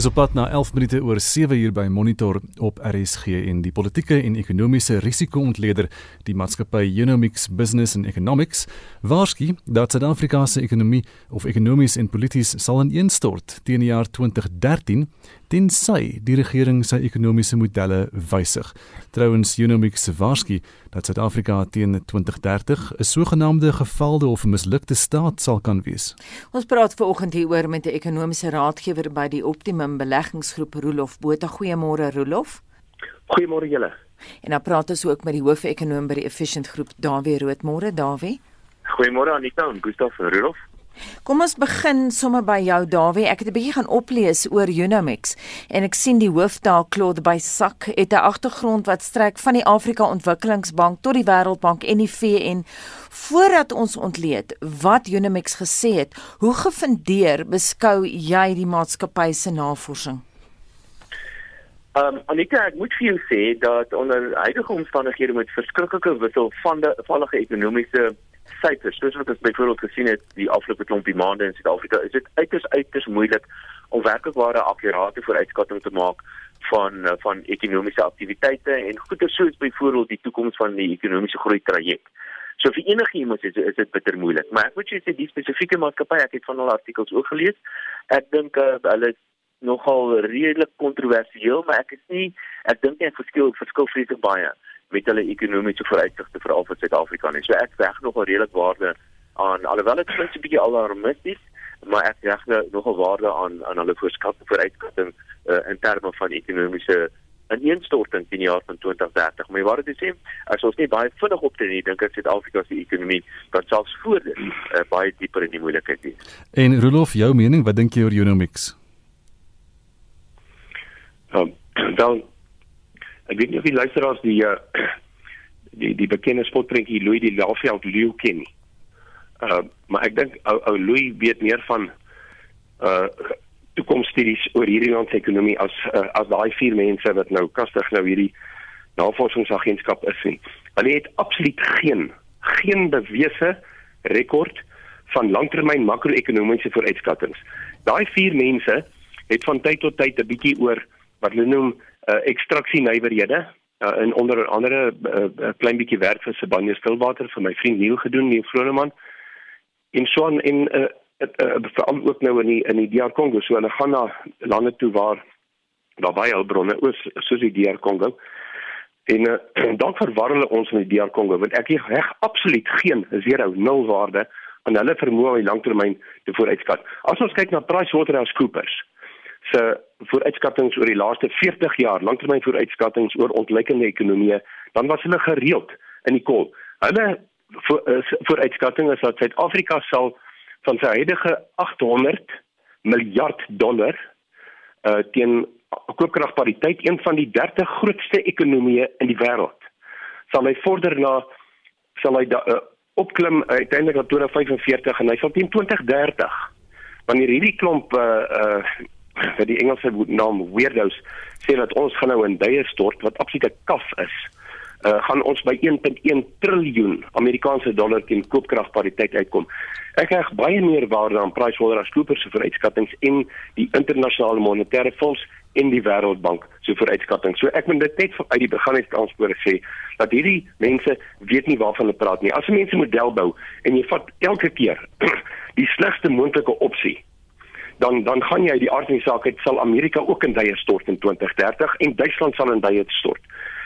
Dis op pad na 11 minute oor 7 uur by Monitor op RSG en die politieke en ekonomiese risiko-ontleder, die maatskappy Unomics Business and Economics, waarsku dat Suid-Afrika se ekonomie of ekonomies en polities sal ineenstort teen die jaar 2013 tensy die regering sy ekonomiese modelle wysig. Trouwens Unomics waarsku dat Suid-Afrika teen 2030 'n sogenaamde gefaalde of mislukte staat sal kan wees. Ons praat veraloggend hieroor met 'n ekonomiese raadgewer by die Optimum Beleggingsgroep Rolof Botha. Goeiemôre Rolof. Goeiemôre julle. En dan praat ons ook met die hoofekonoom by die Efficient Groep, Dawie Roodmôre. Dawie. Goeiemôre Anita en Gustaf en Rolof. Kom ons begin sommer by jou Dawie. Ek het 'n bietjie gaan oplees oor Unomix en ek sien die hooftaal Claude by Sak het 'n agtergrond wat strek van die Afrika Ontwikkelingsbank tot die Wêreldbank en die VN. Voordat ons ontleed wat Unomix gesê het, hoe gefundeer beskou jy die maatskappy se navorsing? Ehm um, Anita, ek moet vir jou sê dat onder huidige omstandighede met verskriklike wisselvallige ekonomiese syfers, soos wat ons byvoorbeeld gesien het die afgelope klompie maande in Suid-Afrika, is dit uiters uiters moeilik om werklik ware akkurate vooruitskatting te maak van van ekonomiese aktiwiteite en goeie soos byvoorbeeld die toekoms van die ekonomiese groei traject. So vir enige iemand is is dit bitter moeilik, maar ek moet sê die spesifieke maatskappy, ek het van hulle artikels ook gelees. Ek dink uh, hulle is nogal redelik kontroversieel, maar ek is nie ek dink nie verskil verskil vreeslik baie met hulle ekonomiese vooruitsigte veral vir Suid-Afrika nie. So ek reg nogal redelik waarde aan alhoewel dit klink 'n bietjie alarmisties, maar ek reg nogal waarde aan aan hulle voorskatting vooruitskatting uh, in terme van ekonomiese ineenstorting in die jaar van 2030. Maar wat dit sê, as ons nie baie vinnig optree nie, dink ek Suid-Afrika se ekonomie kan selfs voor dit uh, baie dieper in die moeilikheid wees. En Rolof, jou mening, wat dink jy oor Unomics? Um, dan ek weet nie of die luisteraars die uh, die die bekende spotprentjie Louis die Laveld leeu ken nie. Uh maar ek dink ou ou Louis weet meer van uh toekomsstudies oor hierdie land se ekonomie as uh, as daai vier mense wat nou kastig nou hierdie navorsingsagentskap is nie. Hulle het absoluut geen geen bewese rekord van langtermyn makro-ekonomiese vooruitskattinge. Daai vier mense het van tyd tot tyd 'n bietjie oor wat hulle noem uh, ekstraksie nywerhede uh, en onder andere 'n uh, uh, klein bietjie werk vir Sibanye Stillwater vir my vriend Neil gedoen, Neil Vroneman. En so in in uh, uh, veral ook nou in die in die DR Kongo, so hulle gaan na lande toe waar daar baie hulpbronne is soos die DR Kongo. En, uh, en dan verwar hulle ons in die DR Kongo want ek reg absoluut geen zero nul waarde aan hulle vermoë om die langtermyn te vooruitskat. As ons kyk na PricewaterhouseCoopers se vooruitskattinge oor die laaste 40 jaar, langtermyn vooruitskattinge oor ontleikende ekonomieë, dan was hulle gereeld in die kol. Hulle vooruitskattinge is dat Suid-Afrika sal van sy huidige 800 miljard dollar uh teen koopkragpariteit een van die 30 grootste ekonomieë in die wêreld sal hy vorder na sal hy da, uh, opklim uiteindelik na 2045 en hy sal teen 2030 wanneer hierdie klomp uh uh wat die Engelse naam weirdos sê dat ons gaan nou in duie stort wat absolute kaf is. Uh gaan ons by 1.1 triljoen Amerikaanse dollar teen koopkragpariteit uitkom. Ek reg baie meer waarde aan PricewaterhouseCoopers se vooruitskattinge en die internasionale monetaire fonds en die Wêreldbank se vooruitskattinge. So ek moet dit net uit die beginningskanspore sê dat hierdie mense weet nie waarvan hulle praat nie. As 'n mens 'n model bou en jy vat elke keer die slegste moontlike opsie dan dan gaan jy die aard van die saak het sal Amerika ook in duie stort in 2030 en Duitsland sal in duie stort.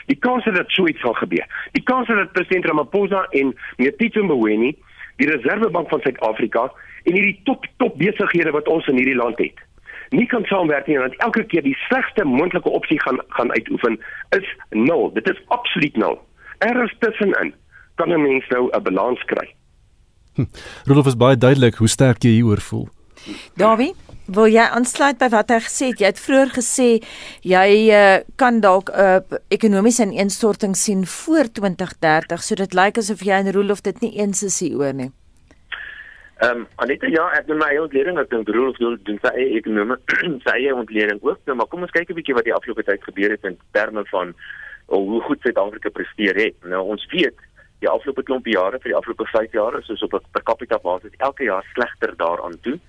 Die kans dat so iets sal gebeur. Die kans dat president Ramaphosa en meneer Tito Mboweni, die Reservebank van Suid-Afrika en hierdie top top besighede wat ons in hierdie land het, nie kan saamwerk nie want elke keer die slegste moontlike opsie gaan gaan uitoefen is nul. Dit is absoluut nul. Er is tussenin kan 'n mens nou 'n balans kry. Hm. Rudolf is baie duidelik hoe sterk jy hieroor voel. Dawie, wil jy aansluit by wat hy gesê het? Jy het vroeër gesê jy uh, kan dalk 'n uh, ekonomiese ineenstorting sien voor 2030, so dit lyk asof jy en Rolof dit nie eens is hieroor nie. Ehm um, Anita ja, ek doen my eie ontleding ek dink Rolof doen doen sy eie ekonomie, sy eie ontleding ook, nou, maar kom ons kyk 'n bietjie wat die afgelope tyd gebeur het in terme van oh, hoe goed Suid-Afrika presteer het. Nou ons weet die afgelope klomp jare vir die afgelope 5 jaar is ons op 'n per capita basis elke jaar slegter daaraan toe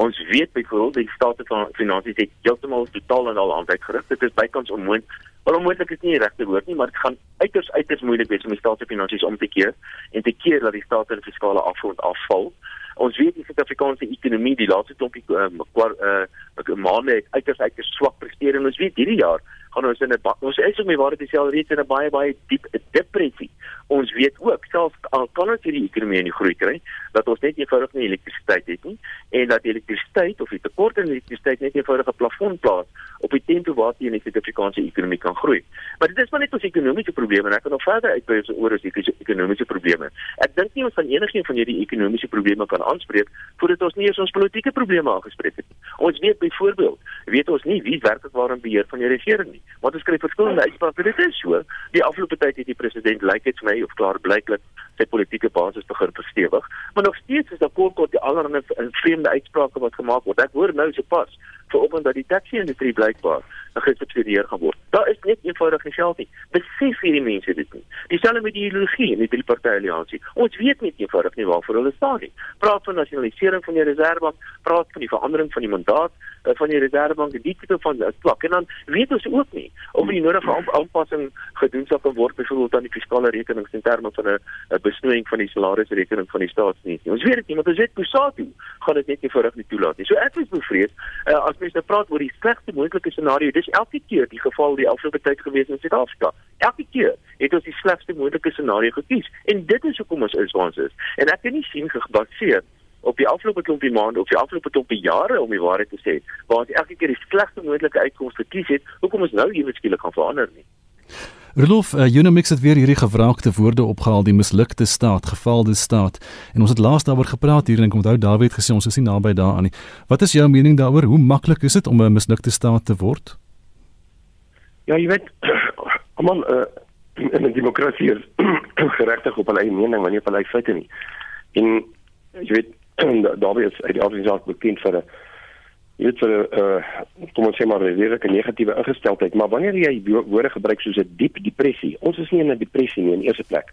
Ons weet byvoorbeeld die staat van finansies het heeltemal totaal en al aanwyk gerig. Dit is bykans onmoontlik. Wel onmoontlik is nie die regte woord nie, maar dit gaan uiters uiters moeilik wees om die staatsfinansies om te keer en te keer dat die staat se fiskale afgrond afval. Ons weet die Suid-Afrikaanse ekonomie die laaste klompie ehm uh, uh, maande het uiters uiters swak presteer en ons weet hierdie jaar gaan ons in 'n ons is om die waarheid te sê al reeds in 'n baie baie diep depressie. Ons weet ook selfs al kan ons hierdie ekonomie in die groei kry, dat ons net eenvoudig nie elektrisiteit het nie en dat elektrisiteit of die tekort aan elektrisiteit net eenvoudig 'n plafon plaas op die tempo waarteen die Suid-Afrikaanse ekonomie kan groei. Maar dit is maar net ons ekonomiese probleme en ek kan nog verder uitbrei oor ons ekonomiese probleme. Ek dink nie ons van enigiets van hierdie ekonomiese probleme kan aanspreek voordat ons nie eens ons politieke probleme aangespreek het nie. Ons weet byvoorbeeld, weet ons nie wie werklik waarin beheer van die regering nie nie. Want ons kry verskillende uitsprake. Dit is so. Die afgelope tyd het die president lyk dit vir my of klaar blyklik sy politieke basis begin verstewig, maar nog steeds is daar kort kort die allerlei vreemde uitsprake wat gemaak word. Ek hoor nou sopas veropen dat die taxi-industrie blykbaar gesubsidieer gaan word. Daar is net eenvoudig nie geld nie. Besef hierdie mense dit nie. Dieselfde met die ideologie in die drie partye alliansie. Ons weet net eenvoudig nie waarvoor hulle staan nie. Praat van nasionalisering van die reservebank, praat van die verandering van die mandaat uh, van die reservebank, die tipe van uh, plak en dan weet ons ook nie of die nodige aanpassing gedoen sal kan word byvoorbeeld aan die fiskale rekenings in terme van 'n besnoeiing van die salarisrekening van die staatsdiens nie. Ons weet dit nie, want ons weet Kusatu gaan dit net eenvoudig nie toelaat nie. So ek is bevrees uh, as mense nou praat oor die slegste moontlike scenario dis elke keer die geval die afgelope tyd gewees in Suid-Afrika. Elke keer het ons die slegste moontlike scenario gekies en dit is hoekom ons is waar ons is. En ek kan nie sien gebaseer op die afgelope klompie maande of die afgelope klompie jare om die waarheid te sê, waar ons elke keer die slegste moontlike uitkoms gekies het, hoekom ons nou hier skielik gaan verander nie. Rolof, uh, Unimix het weer hierdie gevraagde woorde opgehaal, die mislukte staat, gefaalde staat. En ons het laas daaroor gepraat hier en ek onthou David gesê ons is nie naby daaraan nie. Wat is jou mening daaroor? Hoe maklik is dit om 'n mislukte staat te word? Ja, jy weet, almal uh, in 'n demokrasie is geregtig op hulle eie mening, maar nie op hulle eie feite nie. En jy weet, daarby is uit die organisasie bekend vir 'n jy weet vir 'n uh, kom ons sê maar 'n redelike negatiewe ingesteldheid, maar wanneer jy woorde gebruik soos 'n diep depressie, ons is nie in 'n depressie nie in eerste plek.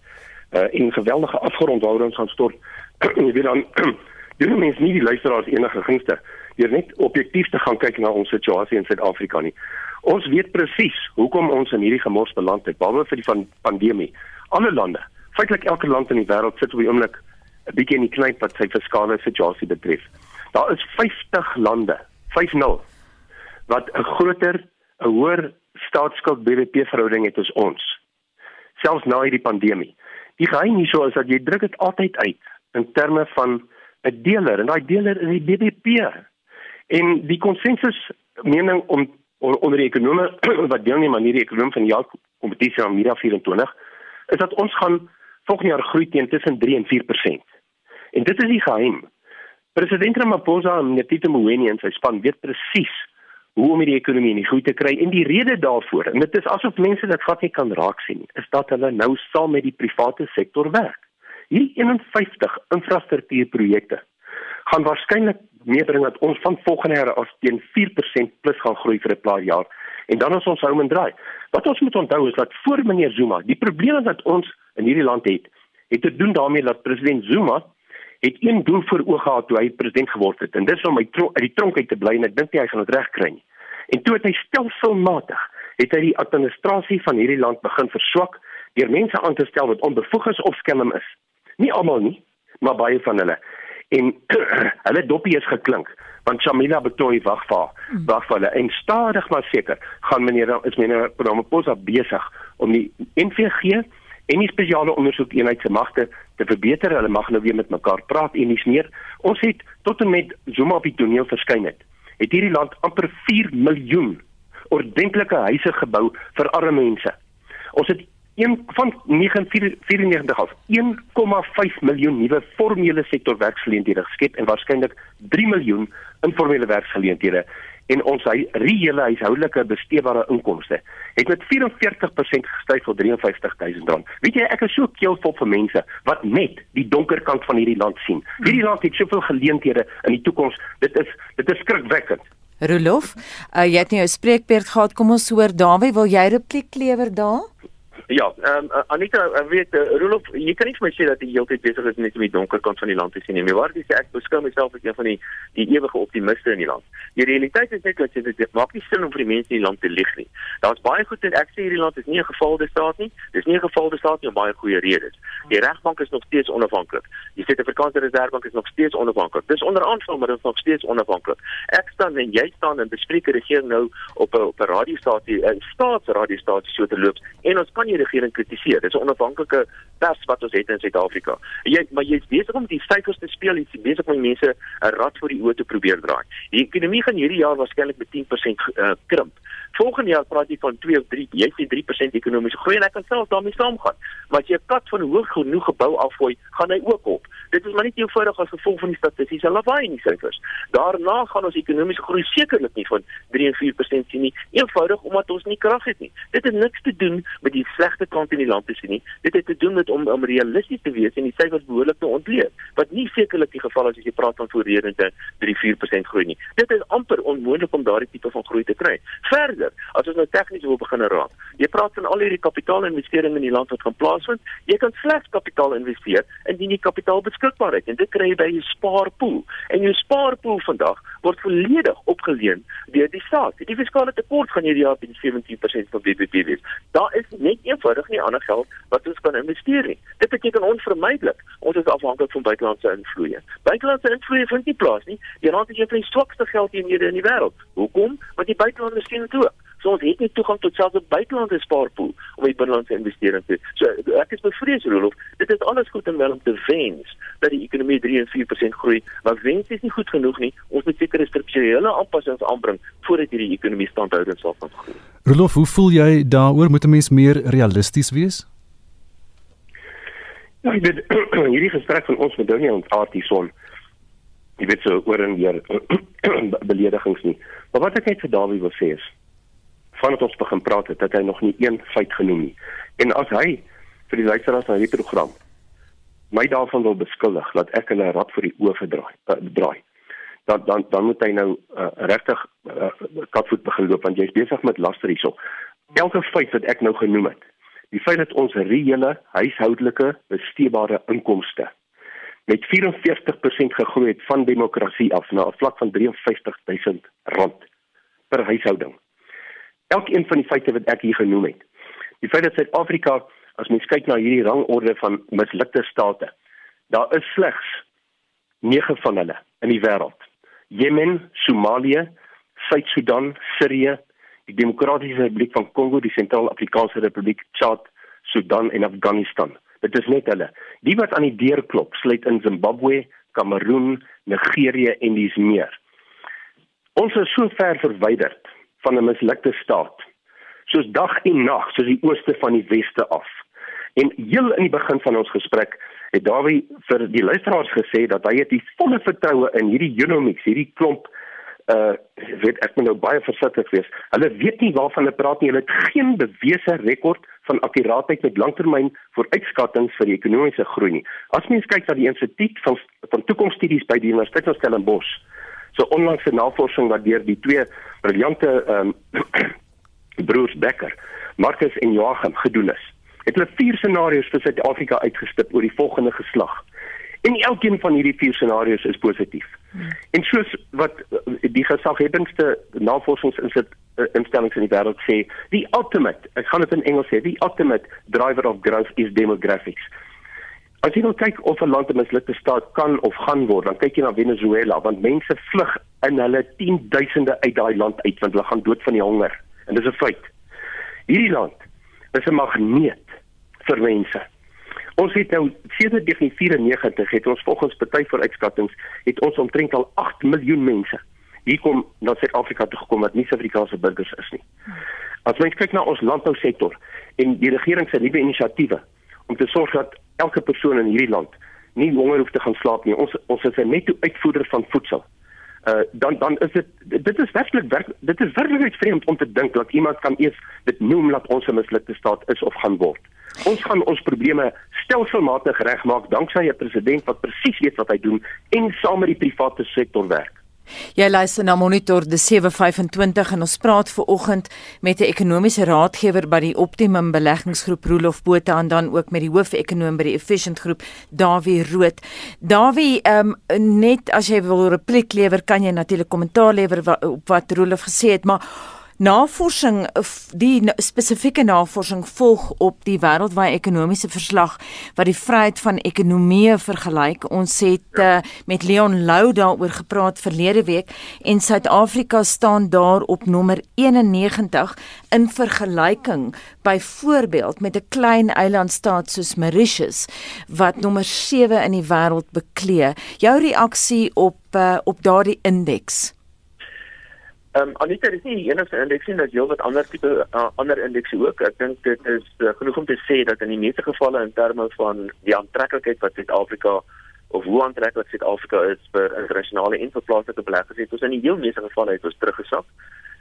Uh en geweldige afgrond waaroor ons gaan stort. jy weet dan doen mense nie die luisteraars enige gunste deur net objektief te gaan kyk na ons situasie in Suid-Afrika nie. Ons weet presies hoekom ons in hierdie gemors beland het, behalwe vir die van pandemie. Alle lande, feitelik elke land in die wêreld sit op die oomblik 'n bietjie in die knyp wat sy fiskale situasie betref. Daar is 50 lande, 50 wat 'n groter, 'n hoër staatsskuld BBP verhouding het as ons. Selfs na hierdie pandemie. Die geheim hierso is dat jy druk dit altyd uit in terme van 'n deler en daai deler is die BBP. En die konsensus mening om onder ekonome wat deelneem aan hierdie ekonomie van jaar kompetisie aan Mira 24 is dat ons gaan volgende jaar groei teen tussen 3 en 4%. En dit is die geheim. President Ramaphosa en Netito Mboweni en sy span weet presies hoe om hierdie ekonomie in die groei te kry en die rede daarvoor en dit is asof mense dit glad nie kan raak sien nie is dat hulle nou saam met die private sektor werk. Hierdie 51 infrastruktuurprojekte gaan waarskynlik meebring dat ons van volgende jaar af teen 4% plus gaan groei vir 'n paar jaar. En dan as ons hou en draai. Wat ons moet onthou is dat voor meneer Zuma, die probleme wat ons in hierdie land het, het te doen daarmee dat president Zuma het een doel voor oë gehad toe hy president geword het en dis om uit die tronk uit te bly en ek dink nie hy gaan dit regkry nie. En toe het hy stelselmatig het hy die administrasie van hierdie land begin verswak deur mense aan te stel wat onbevoeg is of skelm is. Nie almal nie, maar baie van hulle en hulle doppie is geklink want Shamila Betoy wag vir wag vir hulle en stadig maar seker gaan meneer is meneer Ramaphosa besig om die NVG en die spesiale ondersoekeenheid se magte te verbeter hulle mag nou weer met mekaar praat en nie meer. Ons het tot en met Zuma op die toneel verskyn het. Het hierdie land amper 4 miljoen ordentlike huise gebou vir arme mense. Ons het een van 994 af 1,5 miljoen nuwe formele sektor werksgeleenthede geskep en waarskynlik 3 miljoen informele werksgeleenthede en ons hy reële huishoudelike besteedbare inkomste het met 44% gestyg tot 53000 rand. Weet jy ek is so keelvol vir mense wat net die donker kant van hierdie land sien. Hierdie land het soveel geleenthede in die toekoms. Dit is dit is skrikwekkend. Rolof, uh, jy het nie 'n spreekbeurt gehad. Kom ons hoor Dawie, wil jy repliek lewer daar? Ja, ehm um, Anita, ek weet uh, Rolof, jy kan vir my sê dat jy heeltyd besig is net om die donker kant van die land te sien nie. Maar waar dis ek beskou myself as een van die die ewige optimiste in die land. Die realiteit is net dat jy dit maak nie sin om vir die mense in die land te lieg nie. Daar's baie goed en ek sê hierdie land is nie 'n gevalde staat nie. Dis nie 'n gevalde staat nie om baie goeie redes. Die regbank is nog steeds onafhanklik. Die Suid-Afrikaanse Reservebank is nog steeds onafhanklik. Dis onder aanval, maar dit is nog steeds onafhanklik. Ek staan en jy staan en bespreek die regering nou op 'n op 'n radiostasie, 'n staatsradiostasie so te loop en ons kan die regering kritiseer. Dis 'n onafhanklike pers wat ons het in Suid-Afrika. Jy maar jy's besig om die syfers te speel, jy's besig om die mense 'n rad voor die oë te probeer draai. Die ekonomie gaan hierdie jaar waarskynlik met 10% uh, krimp. Volgende jaar praat jy van 2 of 3, jy sê 3% ekonomiese groei en ek kan selfs daarmee saamgaan. Maar as jy 'n kat van hoog genoeg gebou afgooi, gaan hy ook op. Dit is maar nie eenvoudig as gevolg van die statistiese lawaai in die syfers. Daarna gaan ons ekonomiese groei sekerlik nie van 3 en 4% sien nie, eenvoudig omdat ons nie krag het nie. Dit het niks te doen met die slegte kant in die land te sien nie. Dit het te doen met om om realisties te wees en die syfers behoorlik te ontleed. Wat nie sekerlik die geval is as jy praat van voorredende 3-4% groei nie. Dit is amper onmoontlik om daardie tipe van groei te kry. Verder, as ons nou tegnies wil begin raak. Jy praat van al hierdie kapitaalinvesteringe in die land wat gaan plaasvind. Jy kan slegs kapitaal investeer indien jy kapitaal beskikbaar het en dit kry jy by jou spaarpool. En jou spaarpool vandag word volledig opgeleen deur die staat. Die fiskale tekort gaan hierdie jaar by 17% van BBP wees. Daar is net eenvoudig nie ander geld wat ons kan investeer nie. Dit beteken onvermydelik ons is afhanklik van buitelandse invloeye. Buitelandse invloeye vind nie plaas nie. Die rand is een van die swakste geldeenhede in die wêreld. Hoekom? Want die buitelanders sien dit ook. So ons het nie toegang tot selfs 'n buitelandse spaarpool om die binnelandse investering te. So ek is bevrees Rolof, dit is alles goed en wel om te wens dat die ekonomie 3 en 4% groei, maar wens is nie goed genoeg nie. Ons moet sekere strukturele aanpassings aanbring voordat hierdie ekonomie standhoudend sal kan groei. Rolof, hoe voel jy daaroor moet 'n mens meer realisties wees? Ja, ek weet hierdie gesprek van ons met Dounie ons artison. Jy weet so oor en weer beledigings nie. Maar wat ek net vir Dawie wil sê is vandat ons begin praat het, dat hy nog nie een feit genoem nie. En as hy vir die luisteraars van hierdie program my daarvan wil beskuldig dat ek 'n rad vir die oë verdraai, uh, draai. Dan dan dan moet hy nou uh, regtig uh, katvoet begin loop want jy's besig met laster hierso. Elke feit wat ek nou genoem het, die feit dat ons reële huishoudelike besteedbare inkomste met 44% gegroei het van demokrasie af na 'n vlak van 53000 rand per huishouding elkeen van die feite wat ek hier genoem het. Die feit dat Suid-Afrika as mens kyk na hierdie rangorde van mislukte state, daar is slegs 9 van hulle in die wêreld. Jemen, Somalië, Suid-Sudan, Sirië, die Demokratiese Republiek van Kongo, die Sentraal-Afrikaanse Republiek, Chad, Sudan en Afghanistan. Dit is net hulle. Die wat aan die deur klop, sluit in Zimbabwe, Kameroen, Nigerië en dis meer. Ons is so ver verwyderd van 'n mislukte staat. Soos dag en nag, soos die ooste van die weste af. En heel in die begin van ons gesprek het Dawie vir die luisteraars gesê dat hy het die volle vertroue in hierdie Unomix, hierdie klomp uh weet ek moet nou baie versigtig wees. Hulle weet nie waarvan hulle praat nie. Hulle het geen bewese rekord van akkuraatheid met langtermyn vooruitskattinge vir die ekonomiese groei nie. As mens kyk na die Instituut van van Toekomsstudies by die Universiteit van Stellenbosch, so onlangse navorsing wat deur die twee briljante ehm um, broers Becker, Marcus en Joachim gedoen is. Het hulle vier scenario's vir Suid-Afrika uitgestip oor die volgende geslag. En elkeen van hierdie vier scenario's is positief. Hmm. En soos wat eh, die gesaghebendste navorsingsinstellings in die wêreld sê, the ultimate, ek gaan dit in Engels sê, the ultimate driver of growth is demographics. As jy nou kyk of 'n land 'n mislukte staat kan of gaan word, dan kyk jy na Venezuela want mense vlug in hulle 10000de uit daai land uit want hulle gaan dood van die honger. En dis 'n feit. Hierdie land is 'n magneet vir mense. Ons het nou sedert 1994 het ons volgens party vooruitskattinge het ons omtrent al 8 miljoen mense hier kom na Suid-Afrika toe gekom wat nie Suid-Afrikaanse burgers is nie. As mens kyk na ons landbousektor en die regering se nuwe inisiatiewe om te sorg dat elke persoon in hierdie land nie honger hoef te gaan slaap nie. Ons ons is 'n netto uitvoerder van voedsel. Uh dan dan is dit dit is werklik werk, dit is werklik vreemd om te dink dat iemand kan eers dit noem dat ons 'n mislukte staat is of gaan word. Ons gaan ons probleme stelselmatig regmaak danksy 'n president wat presies weet wat hy doen en saam met die private sektor werk. Jy luister na Monitor de 725 en ons praat ver oggend met 'n ekonomiese raadgewer by die Optimum Beleggingsgroep Roelof Botha en dan ook met die hoofekonoom by die Efficient Groep Dawie Rood. Dawie, ehm um, net as jy wil repliek lewer, kan jy natuurlik kommentaar lewer op wat Roelof gesê het, maar Navorsing die spesifieke navorsing volg op die wêreldwye ekonomiese verslag wat die vryheid van ekonomieë vergelyk. Ons het uh, met Leon Lou daaroor gepraat verlede week en Suid-Afrika staan daar op nommer 91 in vergelyking byvoorbeeld met 'n klein eilandstaat soos Mauritius wat nommer 7 in die wêreld beklee. Jou reaksie op uh, op daardie indeks? Ehm um, Anita, dis nie die enigste indeks nie, daar's heelwat ander tipe uh, ander indekse ook. Ek dink dit is uh, genoeg om te sê dat in die meeste gevalle in terme van die aantreklikheid wat Suid-Afrika of hoe aantreklik Suid-Afrika is vir internasionale en vir plaaslike beleggers, het ons in die heel meeste gevalle het ons teruggesak.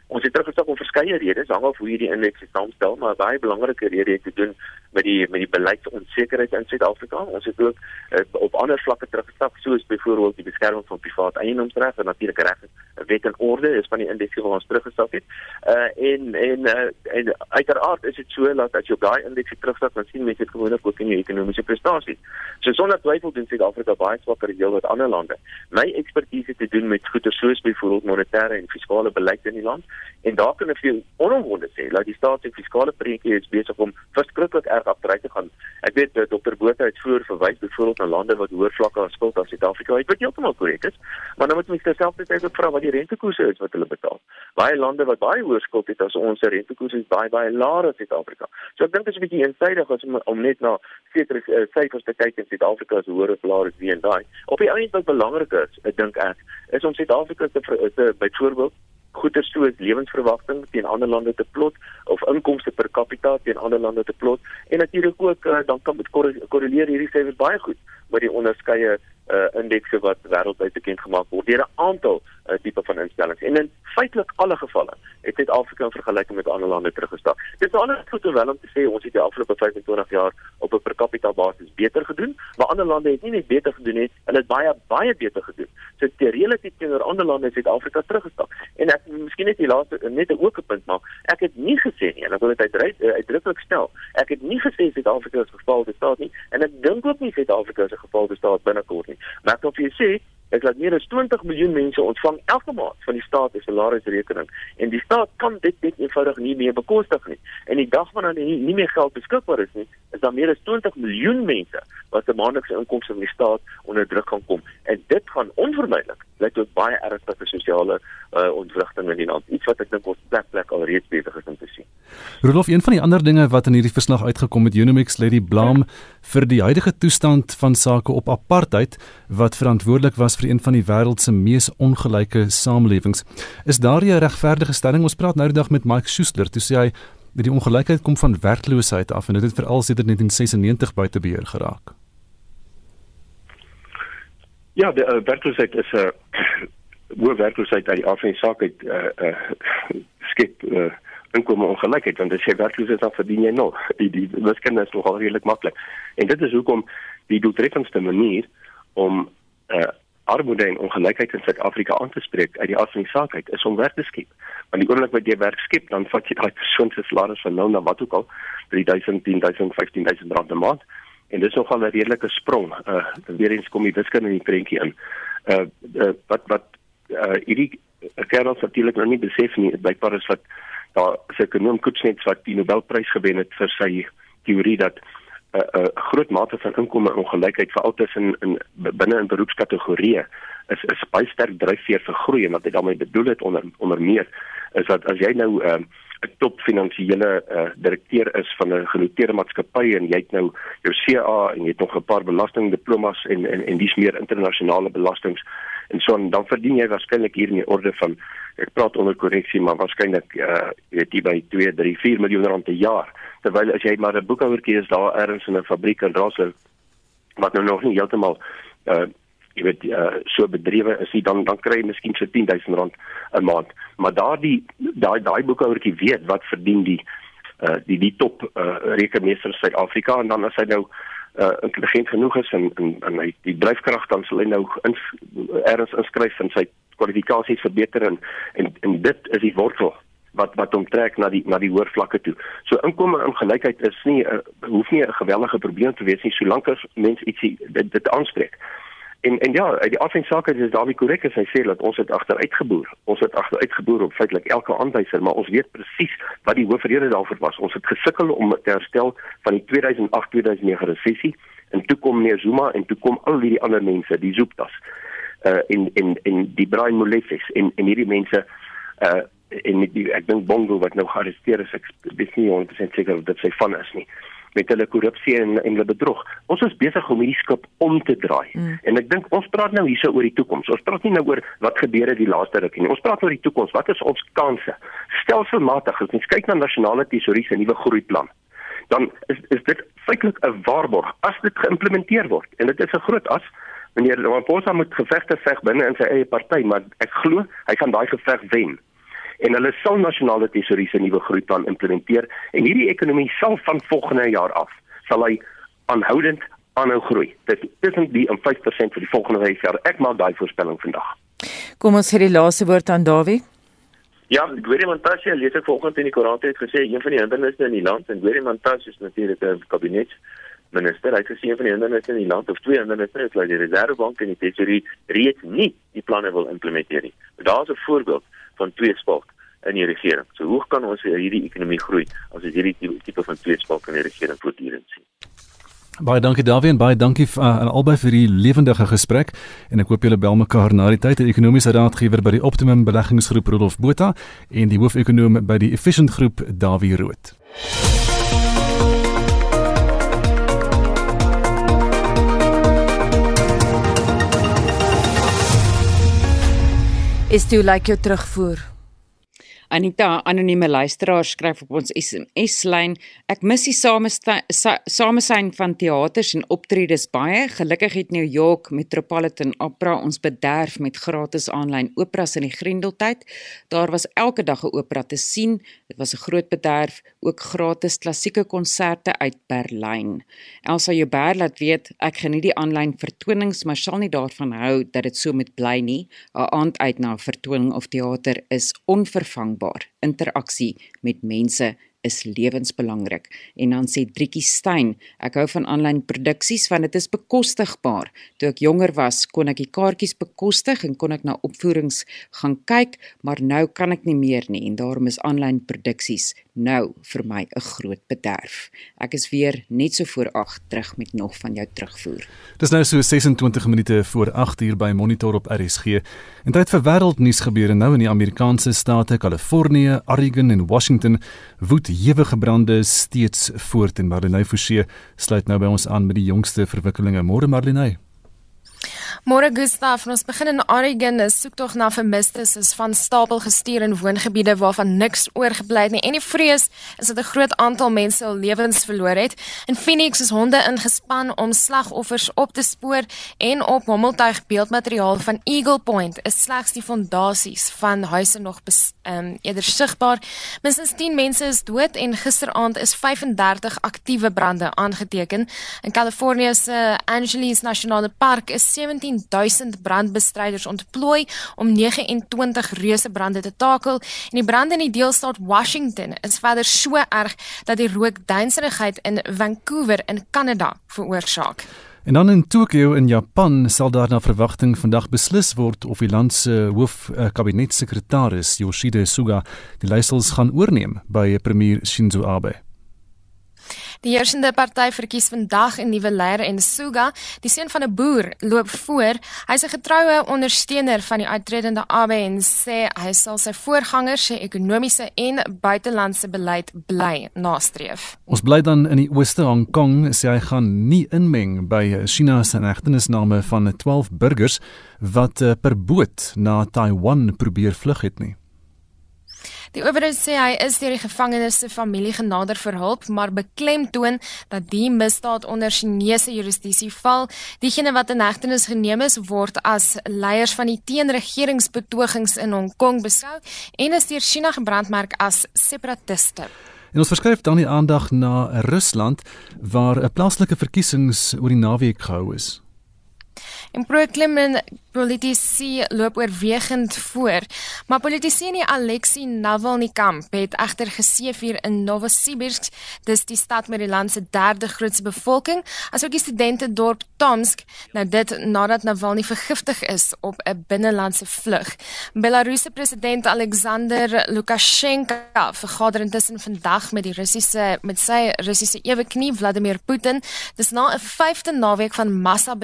Ons het teruggesak om verskeie redes, hang af hoe hierdie indeks saamstel, maar baie belangrike rede het te doen met die met die beleidsonsekerheid in Suid-Afrika. Ons het ook uh, op ander vlakke teruggesak, soos byvoorbeeld die beskerming van privaat eiendomsreg en natuurlike reg wet en orde is van die indeks wat ons teruggesak het. Uh en en uh, en uiteraard is dit so dat as jy op daai indeks terugsak, dan sien mense dit gewoonlik ook in jou ekonomiese prestasies. So sonder twyfel doen Suid-Afrika baie swakker as heelwat ander lande. My ekspertise het te doen met goeie soos byvoorbeeld monetêre en fiskale beleid in die land en daar kan ek vir onomwonde sê dat die staat se fiskale prentjie is besig om verskriklik erg agteruit te gaan. Ek weet dat Dr Botha het voor verwys byvoorbeeld na lande wat hoër vlakke aan skuld as Suid-Afrika het, wat heeltemal korrek is. Maar dan moet mens terselfdertyd ook vra wat die rentekoerse is wat hulle betaal. Baie lande wat baie hoër skuld het as ons se rentekoerse is baie baie laer as Suid-Afrika. So ek dink dit is 'n bietjie eensaidig as om, om net na sekere uh, syfers te kyk en Suid-Afrika is hoër of laer as wie en daai. Op die einde wat belangrik is, ek dink ek, is om Suid-Afrika te, te byvoorbeeld goeder soos lewensverwagting teen ander lande te plot of inkomste per capita teen ander lande te plot. En natuurlik ook uh, dan kan dit korreleer hierdie syfers baie goed met die onderskeie uh, indekse wat wêreldwyd bekend gemaak word deur 'n aantal uh, tipe van instellings. En in feitelik alle gevalle het Suid-Afrika in vergelyking met ander lande teruggestap. Dit is anders goed wel om te sê ons het die afgelope 25 jaar op 'n per capita basis beter gedoen, maar ander lande het nie net beter gedoen nie, hulle het baie baie beter gedoen. So te relatief teenoor ander lande het Suid-Afrika teruggestap. En ek miskien net die laaste net 'n ook 'n punt maak. Ek het nie gesê nie, ek wil dit uitdruk uitdruklik stel. Ek het nie gesê Suid-Afrika is geval te staat nie en ek dink ook nie Suid-Afrika is 'n geval te staat binnekort nie. Ek wil vir julle sê Ek laat meer as 20 miljoen mense ontvang elke maand van die staat se salarisrekening en die staat kan dit net eenvoudig nie meer bekostig nie. En die dag wanneer nie, nie meer geld beskikbaar is nie, is daar meer as 20 miljoen mense wat se maandelikse inkomste van die staat onder druk gaan kom en dit gaan onvermydelik lei tot baie ernstige sosiale uh, ontwrigting in die land. Iets wat ek dink ons plek plek al reeds besig is om te sien. Rolof, een van die ander dinge wat in hierdie verslag uitgekom het, Unimix lê die blame vir die huidige toestand van sake op apartheid wat verantwoordelik was vir een van die wêreld se mees ongelyke samelewings. Is daar 'n regverdige stelling? Ons praat nou die dag met Mike Schuster, toe sê hy dat die ongelykheid kom van werkloosheid af en dit het veral sedert 1996 buite beheer geraak. Ja, die uh, werkloosheid is 'n uh, hoë werkloosheid uit die afsien saak uit uh, uh, skep uh, inkomme ongelykheid want as jy werkloos is dan verdien jy nog. Die die wiskunde is nogal redelik maklik. En dit is hoekom die doeltreffendste manier om uh, armoede en ongelykheid in Suid-Afrika aan te spreek uit die afsien saak uit is om werk te skep. Want die oomblik wat jy werk skep, dan vat jy daai persoon se salaris van nou na wat ook al 3000, 10000, 15000 rand 'n maand en dis nogal 'n redelike sprong. Uh weer eens kom die wiskunde in die prentjie in. Uh, uh wat wat uh hierdie kerels natuurlik nog nie besef nie, blykbaar is wat daar se ekonom Kutsnets wat die Nobelprys gewen het vir sy teorie dat 'n uh, uh, groot mate van inkomste ongelykheid veral tussen in binne in beroepskategorieë is is baie sterk dryfveer vir groei en wat hy daarmee bedoel het onder onder meer is dat as jy nou uh 'n top finansiële uh, direkteur is van 'n genoteerde maatskappy en jy het nou jou CA en jy het nog 'n paar belastingdiplomas en en en dis meer internasionale belastings en so en dan verdien jy waarskynlik hier in die orde van ek praat onder korreksie maar waarskynlik uh, weet jy by 2 3 4 miljoen rand per jaar. Terwyl as jy maar 'n boekhouertjie is daar ergens in 'n fabriek in Rosslyn wat nou nog nie heeltemal uh, jy weet uh, so bedrywe is jy dan dan kry jy miskien so 10000 rand 'n maand maar daardie daai daai boekhouertjie weet wat verdien die uh, die die top uh, rekenmeester in Suid-Afrika en dan as hy nou uh, intelligent genoeg is en en, en hy die dryfkrag dan sal hy nou in erns inskryf in sy kwalifikasies verbeter en en, en dit is die wortel wat wat hom trek na die na die hoër vlakke toe. So inkomste en gelykheid is nie uh, hoef nie 'n geweldige probleem te wees nie solank as mens ietsie dit, dit aanspreek. En en ja, uit die afsake is Dawie korrek as hy sê dat ons het agteruitgeboer. Ons het agteruitgeboer op feitelik elke aanwyser, maar ons weet presies wat die hoofrede daarvoor was. Ons het gesukkel om te herstel van die 2008-2009 resessie en toe kom meneer Zuma en toe kom al die ander mense, die Zooptas. Uh in in in die Brian Molefes en en hierdie mense uh en die, ek dink Bongo wat nou gearresteer is, ek weet nie 100% seker of dit sy van is nie met hulle korrupsie en en hulle bedrog. Ons is besig om hierdie skip om te draai. Mm. En ek dink ons praat nou hierso oor die toekoms. Ons praat nie nou oor wat gebeur het die laaste ruk nie. Ons praat oor die toekoms. Wat is ons kansse? Stelselmatig as ons kyk na nasionale tesorie se nuwe groeiplan, dan is is dit feitelik 'n waarborg as dit geïmplementeer word. En dit is 'n groot as meneer Ramaphosa moet gevegte veg binne in sy eie party, maar ek glo hy gaan daai geveg wen en hulle sal nasionale tesorie se nuwe groeiplan implementeer en hierdie ekonomie sal van volgende jaar af sal hy aanhoudend aanhou groei. Dit tussen die 5% vir die volgende 5 jaar. Ek maak daai voorspelling vandag. Kom ons hê die laaste woord aan Dawie. Ja, Gwerie Montashe lees ek vanoggend in die koerant het gesê een van die hindernisse in die land en Gwerie Montashe is natuurlik 'n kabinet minister. Hy het gesê een van die hindernisse in die land of twee hindernisse is dat die Reservebank en die Tesorie reeds nie die planne wil implementeer nie. Daar's 'n voorbeeld van tweespalk in die regering. So hoe kan ons hierdie ekonomie groei as ons hierdie tipe van tweespalk in die regering voortdurend sien? Baie dankie Davie en baie dankie uh, aan albei vir die lewendige gesprek en ek hoop julle bel mekaar na die tyd. Die ekonomiese raadgewer by die Optimum Beleggingsgroep Rudolf Botha en die hoofekonoom by die Efficient Groep Davie Rood. Is toe lyk like jou terugvoer? Anita, anonieme luisteraar skryf op ons SMS-lyn: Ek mis die samesyn van teaters en optredes baie. Gelukkig het New York Metropolitan Opera ons bederf met gratis aanlyn operas in die Grendeltyd. Daar was elke dag 'n opera te sien. Dit was 'n groot bederf, ook gratis klassieke konserte uit Berlyn. Elsa Joubert laat weet ek geniet die aanlyn vertonings, maar sal nie daarvan hou dat dit so moet bly nie. 'n Aand uit na 'n vertoning of teater is onvervangbaar dankbaar. Interaksie met mense is lewensbelangrik. En dan sê Driekie Stein, ek hou van aanlyn produksies want dit is bekostigbaar. Toe ek jonger was, kon ek die kaartjies bekostig en kon ek na opvoerings gaan kyk, maar nou kan ek nie meer nie en daarom is aanlyn produksies nou vir my 'n groot bederf. Ek is weer net so voor 8 terug met nog van jou terugvoer. Dis nou so 26 minute voor 8 uur by Monitor op RSG. En tyd vir wêreldnuus gebeure nou in die Amerikaanse state Kalifornië, Oregon en Washington woed ewige brande steeds voort en Marlenae Forsie sluit nou by ons aan met die jongste verwikkelinge. Môre Marlenae. Môre Gustaf, ons begin in Oregon. 'n Soektog na vermistes is van stapel gestuur in woongebiede waarvan niks oorgebly het nie. En die vrees is dat 'n groot aantal mense hul lewens verloor het. In Phoenix is honde ingespan om slagoffers op te spoor en op hommeltuig beeldmateriaal van Eagle Point is slegs die fondasies van huise nog um, eerder sigbaar. Minstens 10 mense is dood en gisteraand is 35 aktiewe brande aangeteken. In Kalifornië se Angeles Nasionale Park is 17 10000 brandbestryders ontplooi om 29 reuse brande te takel en die brande in die deelstaat Washington is verder so erg dat die rook duisterigheid in Vancouver in Kanada veroorsaak. En dan in Tokio in Japan sal daar na verwagting vandag beslis word of die land se hoof uh, kabinetsekretaris Yoshide Suga die leiersels gaan oorneem by premier Shinzo Abe. Die heersende party verkies vandag 'n nuwe leier en Suga, die seun van 'n boer, loop voor. Hy's 'n getroue ondersteuner van die uitredende Abe en sê hy sal sy voorgangers se ekonomiese en buitelandse beleid bly nastreef. Ons bly dan in die ooste Hong Kong, sê hy gaan nie inmeng by China se egtenisname van 12 burgers wat eh, per boot na Taiwan probeer vlug het nie. Die owerheid sê hy is deur die gevangenes se familie genader vir hulp, maar beklemtoon dat die misdaad onder Chinese jurisdiksie val. Diegene wat in hegtenis geneem is, word as leiers van die teenregeringsbetogings in Hong Kong beskou en is deur China gebrandmerk as separatiste. En ons verskuif dan die aandag na Rusland waar 'n plaaslike verkiesings oor die naweek gehou is. En pro-Kremlin politici loop oorwegend voor. Maar die Alexei Navalny kamp het egter geseëvier in Novosibirsk, dis die stad met die land se derde grootste bevolking, asook die studente dorp Tomsk, nou dit nadat Navalny vergiftig is op 'n binnelandse vlug. Belarusse president Alexander Lukasjenko vergader intussen vandag met die Russiese met sy Russiese eweknie Vladimir Putin. Dis na 'n 5de naweek van massa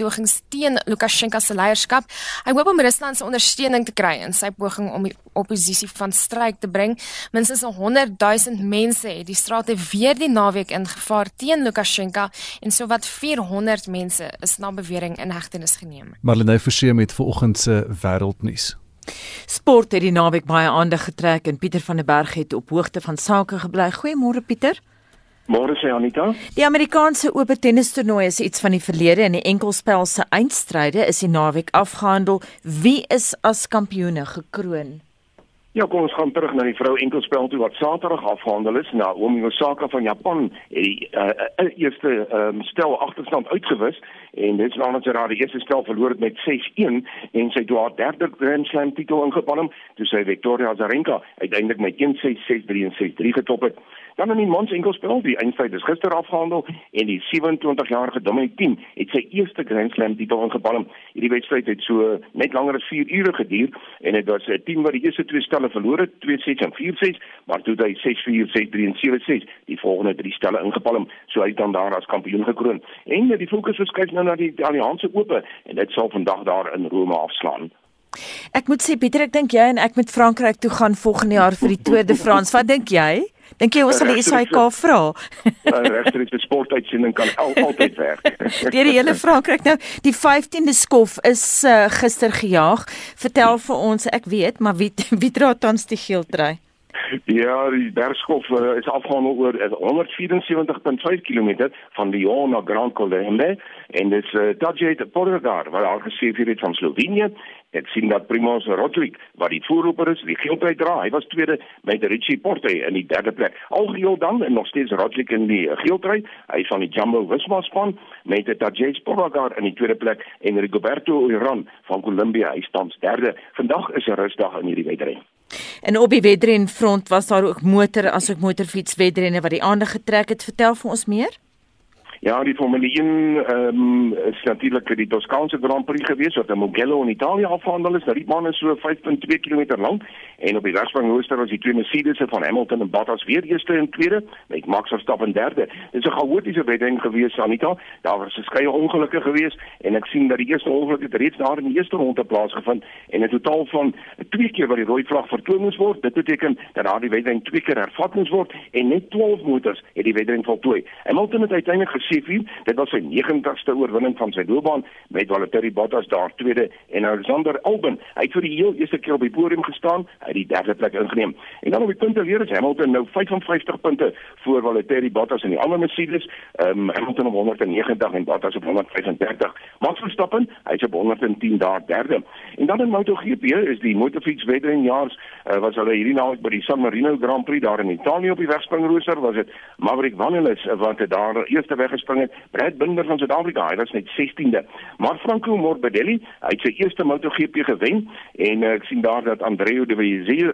betogings teen Lukasjenko se leierskap. Hy hoop om Rusland se ondersteuning te kry in sy poging om die oppositie van stryk te bring. Minstens 100 000 mense het die strate weer die naweek ingevaar teen Lukasjenko en sowat 400 mense is na bewering in hegtenis geneem. Marlene Forsie met vanoggend se wêreldnuus. Sport het die naweek baie aandag getrek en Pieter van der Berg het op hoogte van sake gebly. Goeiemôre Pieter. Môre sê Anita. Die Amerikaanse oop tennistoernooi is iets van die verlede en die enkelspel se eindstryde is die naweek afgehandel. Wie is as kampioene gekroon? Ja, kom ons gaan terug na die vrou enkelspel toe wat Saterdag afgehandel is. Naomi Osaka van Japan het die uh, eerste um, stel agterstand uitgewis en dit is nadat sy haar eerste stel verloor het met 6-1 en sy toe haar derde Grand Slam titel ingepalm toe sy Victoria Azarenka uiteindelik met 1-6, 6-3 en 6-3 getop het. Dan in die mans enkelspel, die eindstryd is gister afgehandel en die 27-jarige Dominic Thiem het sy eerste Grand Slam titel ingepalm. Hierdie wedstryd het so net langer as 4 ure geduur en dit was 'n team wat die eerste twee stelle verloor het, 2-6 en 4-6, maar toe hy 6-4, 6-3 en 7-6 die volgende drie stelle ingepalm, so hy dan daar as kampioen gekroon. En die fokus verskuif nou na die Allianse Ope en dit sal vandag daar in Rome afslaan. Ek moet sê Pieter, ek dink jy en ek met Frankryk toe gaan volgende jaar vir die Tour de France. Wat dink jy? Dink jy ons sal die SAK vra? Regstreeks die sportuitsending kan al, altyd werk. Deur die hele Frankryk nou, die 15de skof is uh, gister gejaag. Vertel vir ons, ek weet, maar wie wie dra tans die geeltrui? Ja, die bergskof uh, is afgehandel oor 174.5 km van Lyon na Grand Colombe en dit is uh, Tadej Pogačar wat al gesê het van Slovenië Ek sien dat Primoz Roglic wat die voorloper is, die geeltrui dra. Hy was tweede met Richie Porte in die derde plek. Algeheel dan en nog steeds Roglic in die geeltrui. Hy is van die Jumbo Visma span met Tadej Pogačar in die tweede plek en Rigoberto Urán van Colombia hy staan derde. Vandag is 'n rusdag in hierdie wedren. En op die wedren front was daar ook motor asook motorfiets wedrenne wat die aandag getrek het. Vertel vir ons meer. Ja, die Formule 1 ehm um, is natuurlik die Toskaanse Grand Prix gewees wat in Mugello in Italië afgehandel is. Nou, die baan is so 5.2 km lank en op die regspanrooster was die twee Mercedes van Hamilton en Bottas weer eerste en tweede met Max Verstappen derde. Dit is 'n chaotiese wedren gewees, Anita. Daar was verskeie ongelukke gewees en ek sien dat die eerste ongeluk het reeds daar in die eerste ronde plaasgevind en 'n totaal van twee keer wat die rooi vlag vertoon moes word. Dit beteken dat daardie wedren twee keer hervat moes word en net 12 motors het die wedren voltooi. Hamilton het uiteindelik C4. Dit was sy 90ste oorwinning van sy loopbaan met Valtteri Bottas daar tweede en Alexander Albon. Hy het vir die heel eerste keer op die podium gestaan, hy het die derde plek ingeneem. En dan op die punte leer is Hamilton nou 55 punte voor Valtteri Bottas en die ander Mercedes. Ehm um, Hamilton op 190 en Bottas op 135. Max Verstappen, hy is op 110 daar derde. En dan in MotoGP is die motorfiets wedren jaars uh, was hulle hierdie naweek by die San Marino Grand Prix daar in Italië op die wegspringrooster was dit Maverick Vinales wat daar eerste weg gespring het. Brad Binder van Suid-Afrika, hy was net 16de. Maar Franco Morbidelli, hy het sy eerste MotoGP gewen en uh, ek sien daar dat Andrea De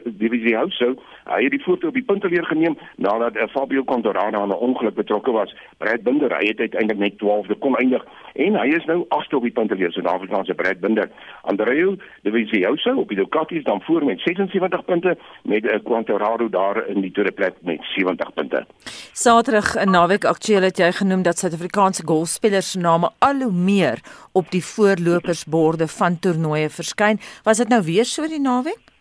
Dovizioso, hy het die foto op die punte weer geneem nadat uh, Fabio Quartararo aan 'n ongeluk betrokke was. Brad Binder, hy het uiteindelik net 12de kon eindig en hy is nou agste op die punte weer Suid-Afrikaanse Brad Binder. Andrea De Dovizioso op die Ducati is dan voor met 76 punte met uh, Quartararo daar in die tweede plek met 70 punte. Saterdag 'n naweek aktueel het jy genoem dat Suid-Afrikaanse golfspelers se name al hoe meer op die voorlopersborde van toernooie verskyn. Was dit nou weer so die naweek?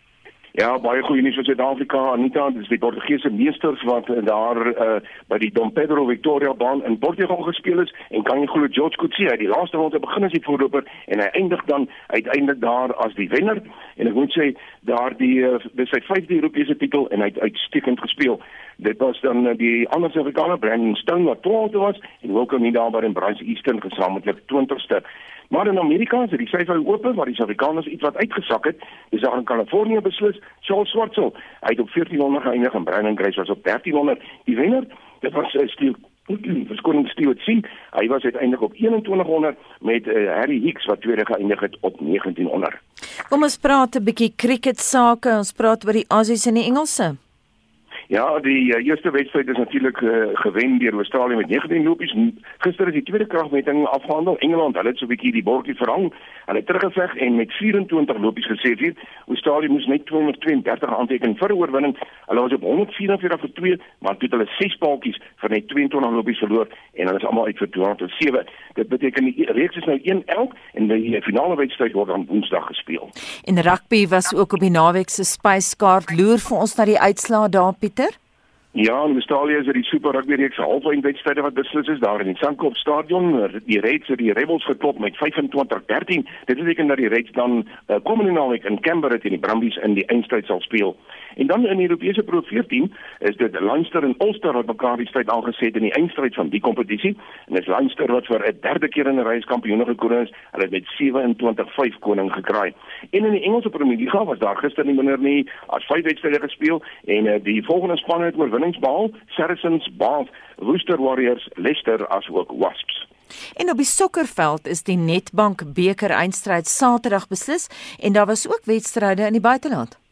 Ja, baie goeie nuus vir Suid-Afrika. Anita, dis die Portugese meesters wat daar uh, by die Dom Pedro Victoria baan in Portugal gespeel is en kan jy glo George Coetzee, die laaste ronde begin as die voorloper en hy eindig dan uiteindelik daar as die wenner. En ek moet sê, daar die uh, dis sy vyfde Europese titel en hy het uitstekend gespeel. Dit was dan uh, die ander Suid-Afrikaner Brandon Stone wat 12de was en Wilco Nidaba en Bryce Easton gesamentlik 20ste. Maar in Amerika is die syfer oop waar die Suid-Afrikaners iets wat uitgesak het. Dis daar in Kalifornië beslis. Charles Schwartzel, hy het op 1400 geëindig en Brandon Grace was op 1300. Die wenner, dit was uh, Steve verskoning Stewart sien. Hy was uiteindelik op 2100 met uh, Harry Hicks wat tweede geëindig het op 1900. Kom ons praat 'n bietjie cricket sake. Ons praat oor die Aussies en die Engelse. Ja, die uh, eerste wedstryd is natuurlik uh, gewen deur Australië met 19 lopies. Gister is die tweede kragmeting afgehandel. Engeland, hulle het so 'n bietjie die bordjie verhang. Hulle het teruggeveg en met 24 lopies gesê vir Australië moes net 232 aanteken vir oorwinning. Hulle was op 144 vir 2, maar toe het hulle 6 paaltjies vir net 22 lopies verloor en hulle is almal uit vir 207. Dit beteken die reeks is nou 1-11 en die finale wedstryd word dan Woensdag gespeel. En rugby was ook op die naweek se spyskaart. Loer vir ons na die uitslae daar, Pieter. Ja, in Australië is dit die Super Rugby reeks halfwyn wedstryde wat beslis is daar in die Suncorp Stadion. Die Reds het die Rebels geklop met 25-13. Dit beteken dat die Reds dan uh, komende naweek in Canberra teen die Brumbies in die eindstryd sal speel. En dan in die Europese Pro 14 is dit Leinster en Ulster wat mekaar die stryd aangeset in die eindstryd van die kompetisie. En dis Leinster wat vir 'n derde keer in 'n ry kampioene gekroon is. Hulle het met 27-5 koning gekraai. En in die Engelse Premier League was daar gister nie minder nie as vyf wedstryde gespeel en uh, die volgende spanne het oorwinning oorwinningsbehaal Saracens, Bath, Worcester Warriors, Leicester asook Wasps. En op die sokkerveld is die Netbank beker eindstryd Saterdag beslis en daar was ook wedstryde in die buiteland.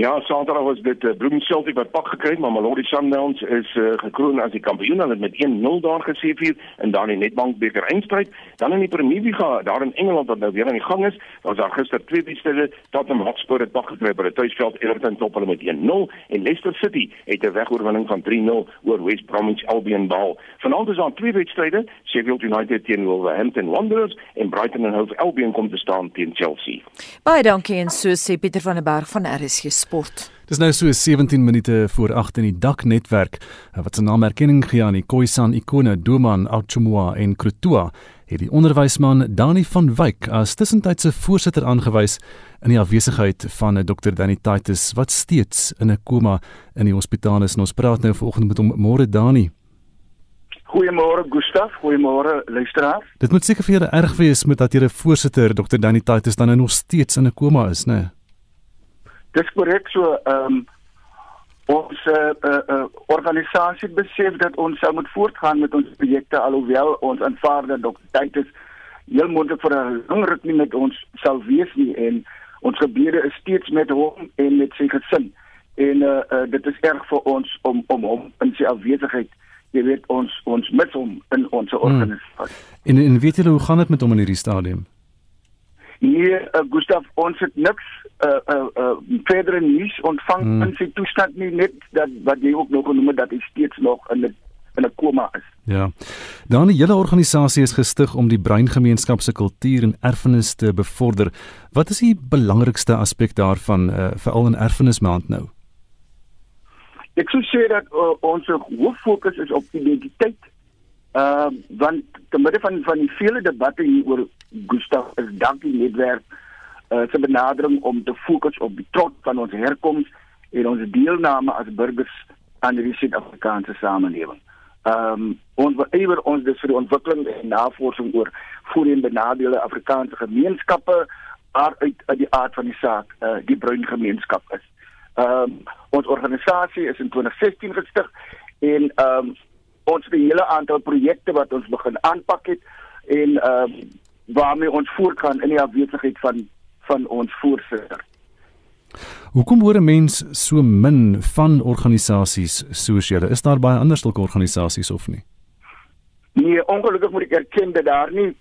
Ja, Saterdag was dit uh, Bloem Celtic wat pak gekry, maar Mamelodi Sundowns is uh, gekroon as die kampioen. Hulle het met 1-0 daar geseëvier en dan die Nedbank beker eindstryd. Dan in die Premier League daar in Engeland wat nou weer aan die gang is, was daar gister twee wedstryde. Tottenham Hotspur het pak gekry by die tuisveld Everton top hulle met 1-0 en Leicester City het 'n wegoorwinning van 3-0 oor West Bromwich Albion behaal. Vanaand is daar twee wedstryde, Sheffield United teen Wolverhampton Wanderers en Brighton and Hove Albion kom te staan teen Chelsea. Baie dankie en so sê Pieter van der Berg van RSG sport. Dis nou so 17 minute voor 8 in die daknetwerk wat se naam erkenning gee aan die Khoisan ikone Doman Auchumwa en Krutua het die onderwysman Dani van Wyk as tussentydse voorsitter aangewys in die afwesigheid van 'n Dr Danny Titus wat steeds in 'n koma in die hospitaal is. Ons praat nou vanoggend met hom môre Dani. Goeiemôre Gustaf, goeiemôre luisteraars. Dit moet seker vir julle erg wees met dat julle voorsitter Dr Danny Titus dan nou nog steeds in 'n koma is, né? Nee? Dis korrek so ehm um, ons uh, uh, uh, organisasie besef dat ons sou moet voortgaan met ons projekte alhoewel ons aanvaar dat dokter Titus heel moontlik vir 'n lang ruk nie met ons sal wees nie en ons gebede is steeds met hom en met sy gesin en uh, uh, dit is erg vir ons om om hom in sy afwesigheid jy weet ons ons mis hom in ons organisasie. Hmm. En en weet julle hoe gaan dit met hom in hierdie stadium? Nee, uh, Gustav, ons het niks uh uh, uh verdere nuus ontvang hmm. in sy toestand nie net dat wat jy ook nog genoem het dat hy steeds nog in 'n in 'n koma is. Ja. Dan die hele organisasie is gestig om die breingemeenskap se kultuur en erfenis te bevorder. Wat is die belangrikste aspek daarvan uh veral in erfenismaand nou? Ek sou sê dat uh, ons hoof fokus is op identiteit. Ehm uh, want te midde van van die vele debatte hier oor Gustav is dankie netwerk uh, se benadering om te fokus op die trots van ons herkoms en ons deelname as burgers aan die Suid-Afrikaanse samelewing. Ehm um, ons beëiwer ons dus vir die ontwikkeling en navorsing oor voorheen benadeelde Afrikaanse gemeenskappe uit uit die aard van die saak uh, die bruin gemeenskap is. Ehm um, ons organisasie is in 2016 gestig en ehm um, ons het 'n hele aantal projekte wat ons begin aanpak het en ehm um, waarmee ons voortgaan in die afwesigheid van van ons voorsitter. Hoekom hoor 'n mens so min van organisasies soos julle? Is daar baie ander sulke organisasies of nie? Nee, ongelukkig moet ek erken dat daar nie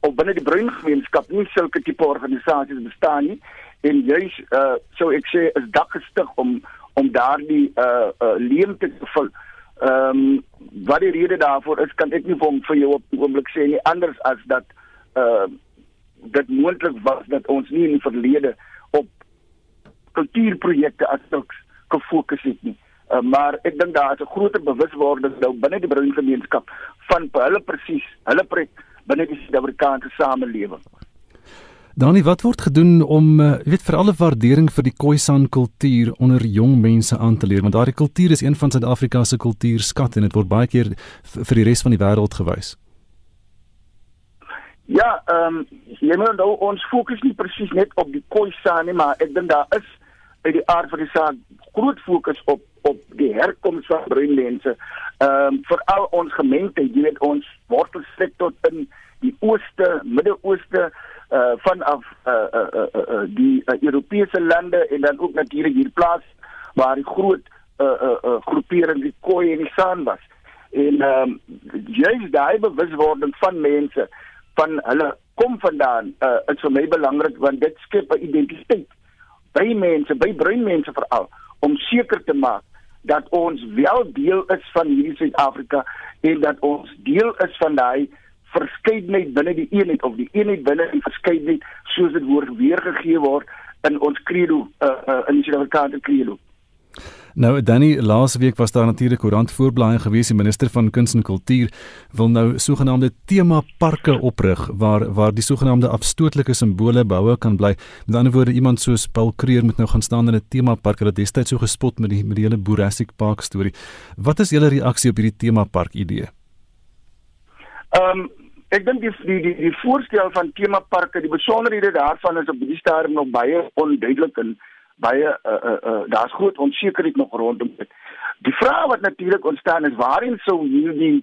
op binne die bruin gemeenskap nie sulke tipe organisasies bestaan nie en juis uh sou ek sê is dak gestig om om daardie uh uh leemte te vul. Ehm um, wat die rede daarvoor is kan ek nie vir jou op die oomblik sê nie anders as dat uh dit moontlik was dat ons nie in die verlede op kultuurprojekte as sulks gefokus het nie. Uh, maar ek dink daar is 'n groter bewuswording nou binne die bruin gemeenskap van hulle presies, hulle projek binne die Suid-Afrikaanse samelewing. Dani, wat word gedoen om uh, weet vir alle waardering vir die Khoisan kultuur onder jong mense aan te leer want daardie kultuur is een van Suid-Afrika se kultuurskatte en dit word baie keer vir die res van die wêreld gewys. Ja, ehm um, jy moet nou ons fokus nie presies net op die Khoisan nie, maar ek dink daar is uit die aard van die saak groot fokus op op die herkoms van bruin mense. Ehm um, veral ons gemeente, jy weet ons wortelstrek tot in die ooste, Midde-Ooste uh vanaf uh uh, uh, uh, uh die uh, Europese lande en dan ook natuurlik hier plaas waar die groot uh uh, uh groepering die Khoi en die San was. En ehm um, jy daai bewuswording van mense van hulle kom vandaan uh is vir my belangrik want dit skep 'n identiteit by mense, by bruin mense veral om seker te maak dat ons wel deel is van hierdie Suid-Afrika en dat ons deel is van daai verskeidenheid binne die eenheid of die eenheid binne die verskeidenheid soos dit word weergegee word in ons credo uh, uh, in die Suid-Afrikaanse credo. Nou Danny, laas week was daar natuurlik koerant voorblaai gewees die minister van kuns en kultuur wil nou sogenaamde tema parke oprig waar waar die sogenaamde afstootlike simbole behoue kan bly. Met ander woorde iemand soos Paul Creer moet nou gaan staan in 'n tema park wat destyds so gespot met die met die hele Jurassic Park storie. Wat is julle reaksie op hierdie tema park idee? Ehm um, Ek dink die die die, die voorstel van temaparke, die besonderhede daarvan is op die stadium nog baie onduidelik en baie uh uh, uh daar's groot onsekerheid nog rondom dit. Die vraag wat natuurlik ontstaan is, waarin sou hierdie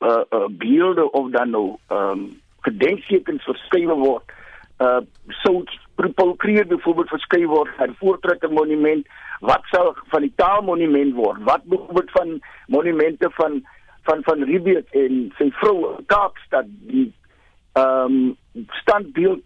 uh uh beelde of dan nou ehm um, gedenktekens verskryf word? Uh sou propulkreer byvoorbeeld verskryf word aan voortrekker monument, wat sal van die taalmonument word? Wat byvoorbeeld van monumente van van van Ribeet en sy vrou Kaapstad die ehm um, standbeeld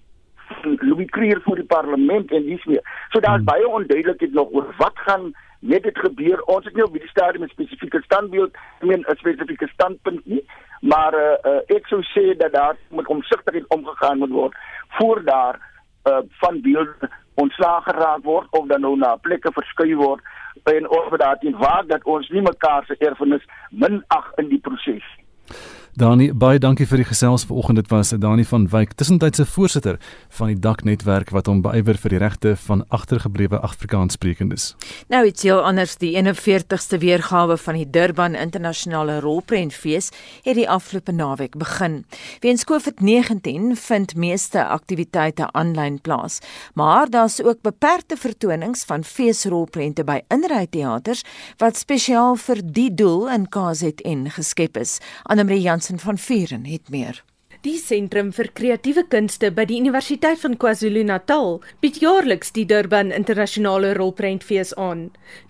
Louis Creer voor die parlement en dis meer. So daar's hmm. baie onduidelikheid nog oor wat gaan met dit gebeur. Ons het nie op die stadium 'n spesifieke standbeeld, ek meen 'n spesifieke standpunt nie, maar uh, uh, ek sou sê dat daar met omsigtigheid omgegaan moet word voor daar uh, van beelde ontslaag geraak word of dan nou na plekke verskuif word en ons moet daarteen waak dat ons nie mekaar se erfenis minag in die proses. Dani, baie dankie vir die gesels vanoggend. Dit was Dani van Wyk, tussentydse voorsitter van die Daknetwerk wat hom beywer vir die regte van agtergeblewe Afrikaanssprekendes. Nou iets heel anders, die 41ste weergawe van die Durban Internasionale Rolprentfees het die afgelope naweek begin. Weens COVID-19 vind meeste aktiwiteite aanlyn plaas, maar daar's ook beperkte vertonings van feesrolprente by inryteaters wat spesiaal vir die doel in KZN geskep is. Annelie Jansen van Vuren het meer. Die Sentrum vir Kreatiewe Kunste by die Universiteit van KwaZulu-Natal bied jaarliks die Durban Internasionale Rolprentfees aan.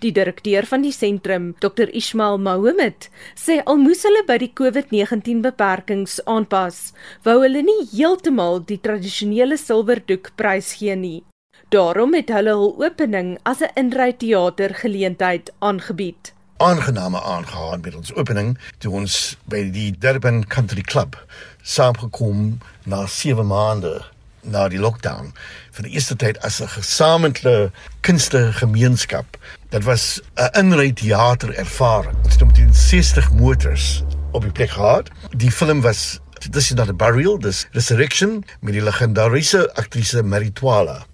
Die direkteur van die sentrum, Dr. Ismail Mohammed, sê al moes hulle by die COVID-19 beperkings aanpas, wou hulle nie heeltemal die tradisionele silwerdoek prys gee nie. Daarom het hulle hul opening as 'n inryteater geleentheid aangebied aangename aangegaan met ons opening toe ons by die Durban Country Club saamgekom na 7 maande na die lockdown vir die eerste tyd as 'n gesamentlike kunstige gemeenskap. Dit was 'n inry teater ervaring. Ons het omtrent 60 motors op die plek gehad. Die film was dis is not a burial, dis resurrection met die legendariese aktrise Maritwala.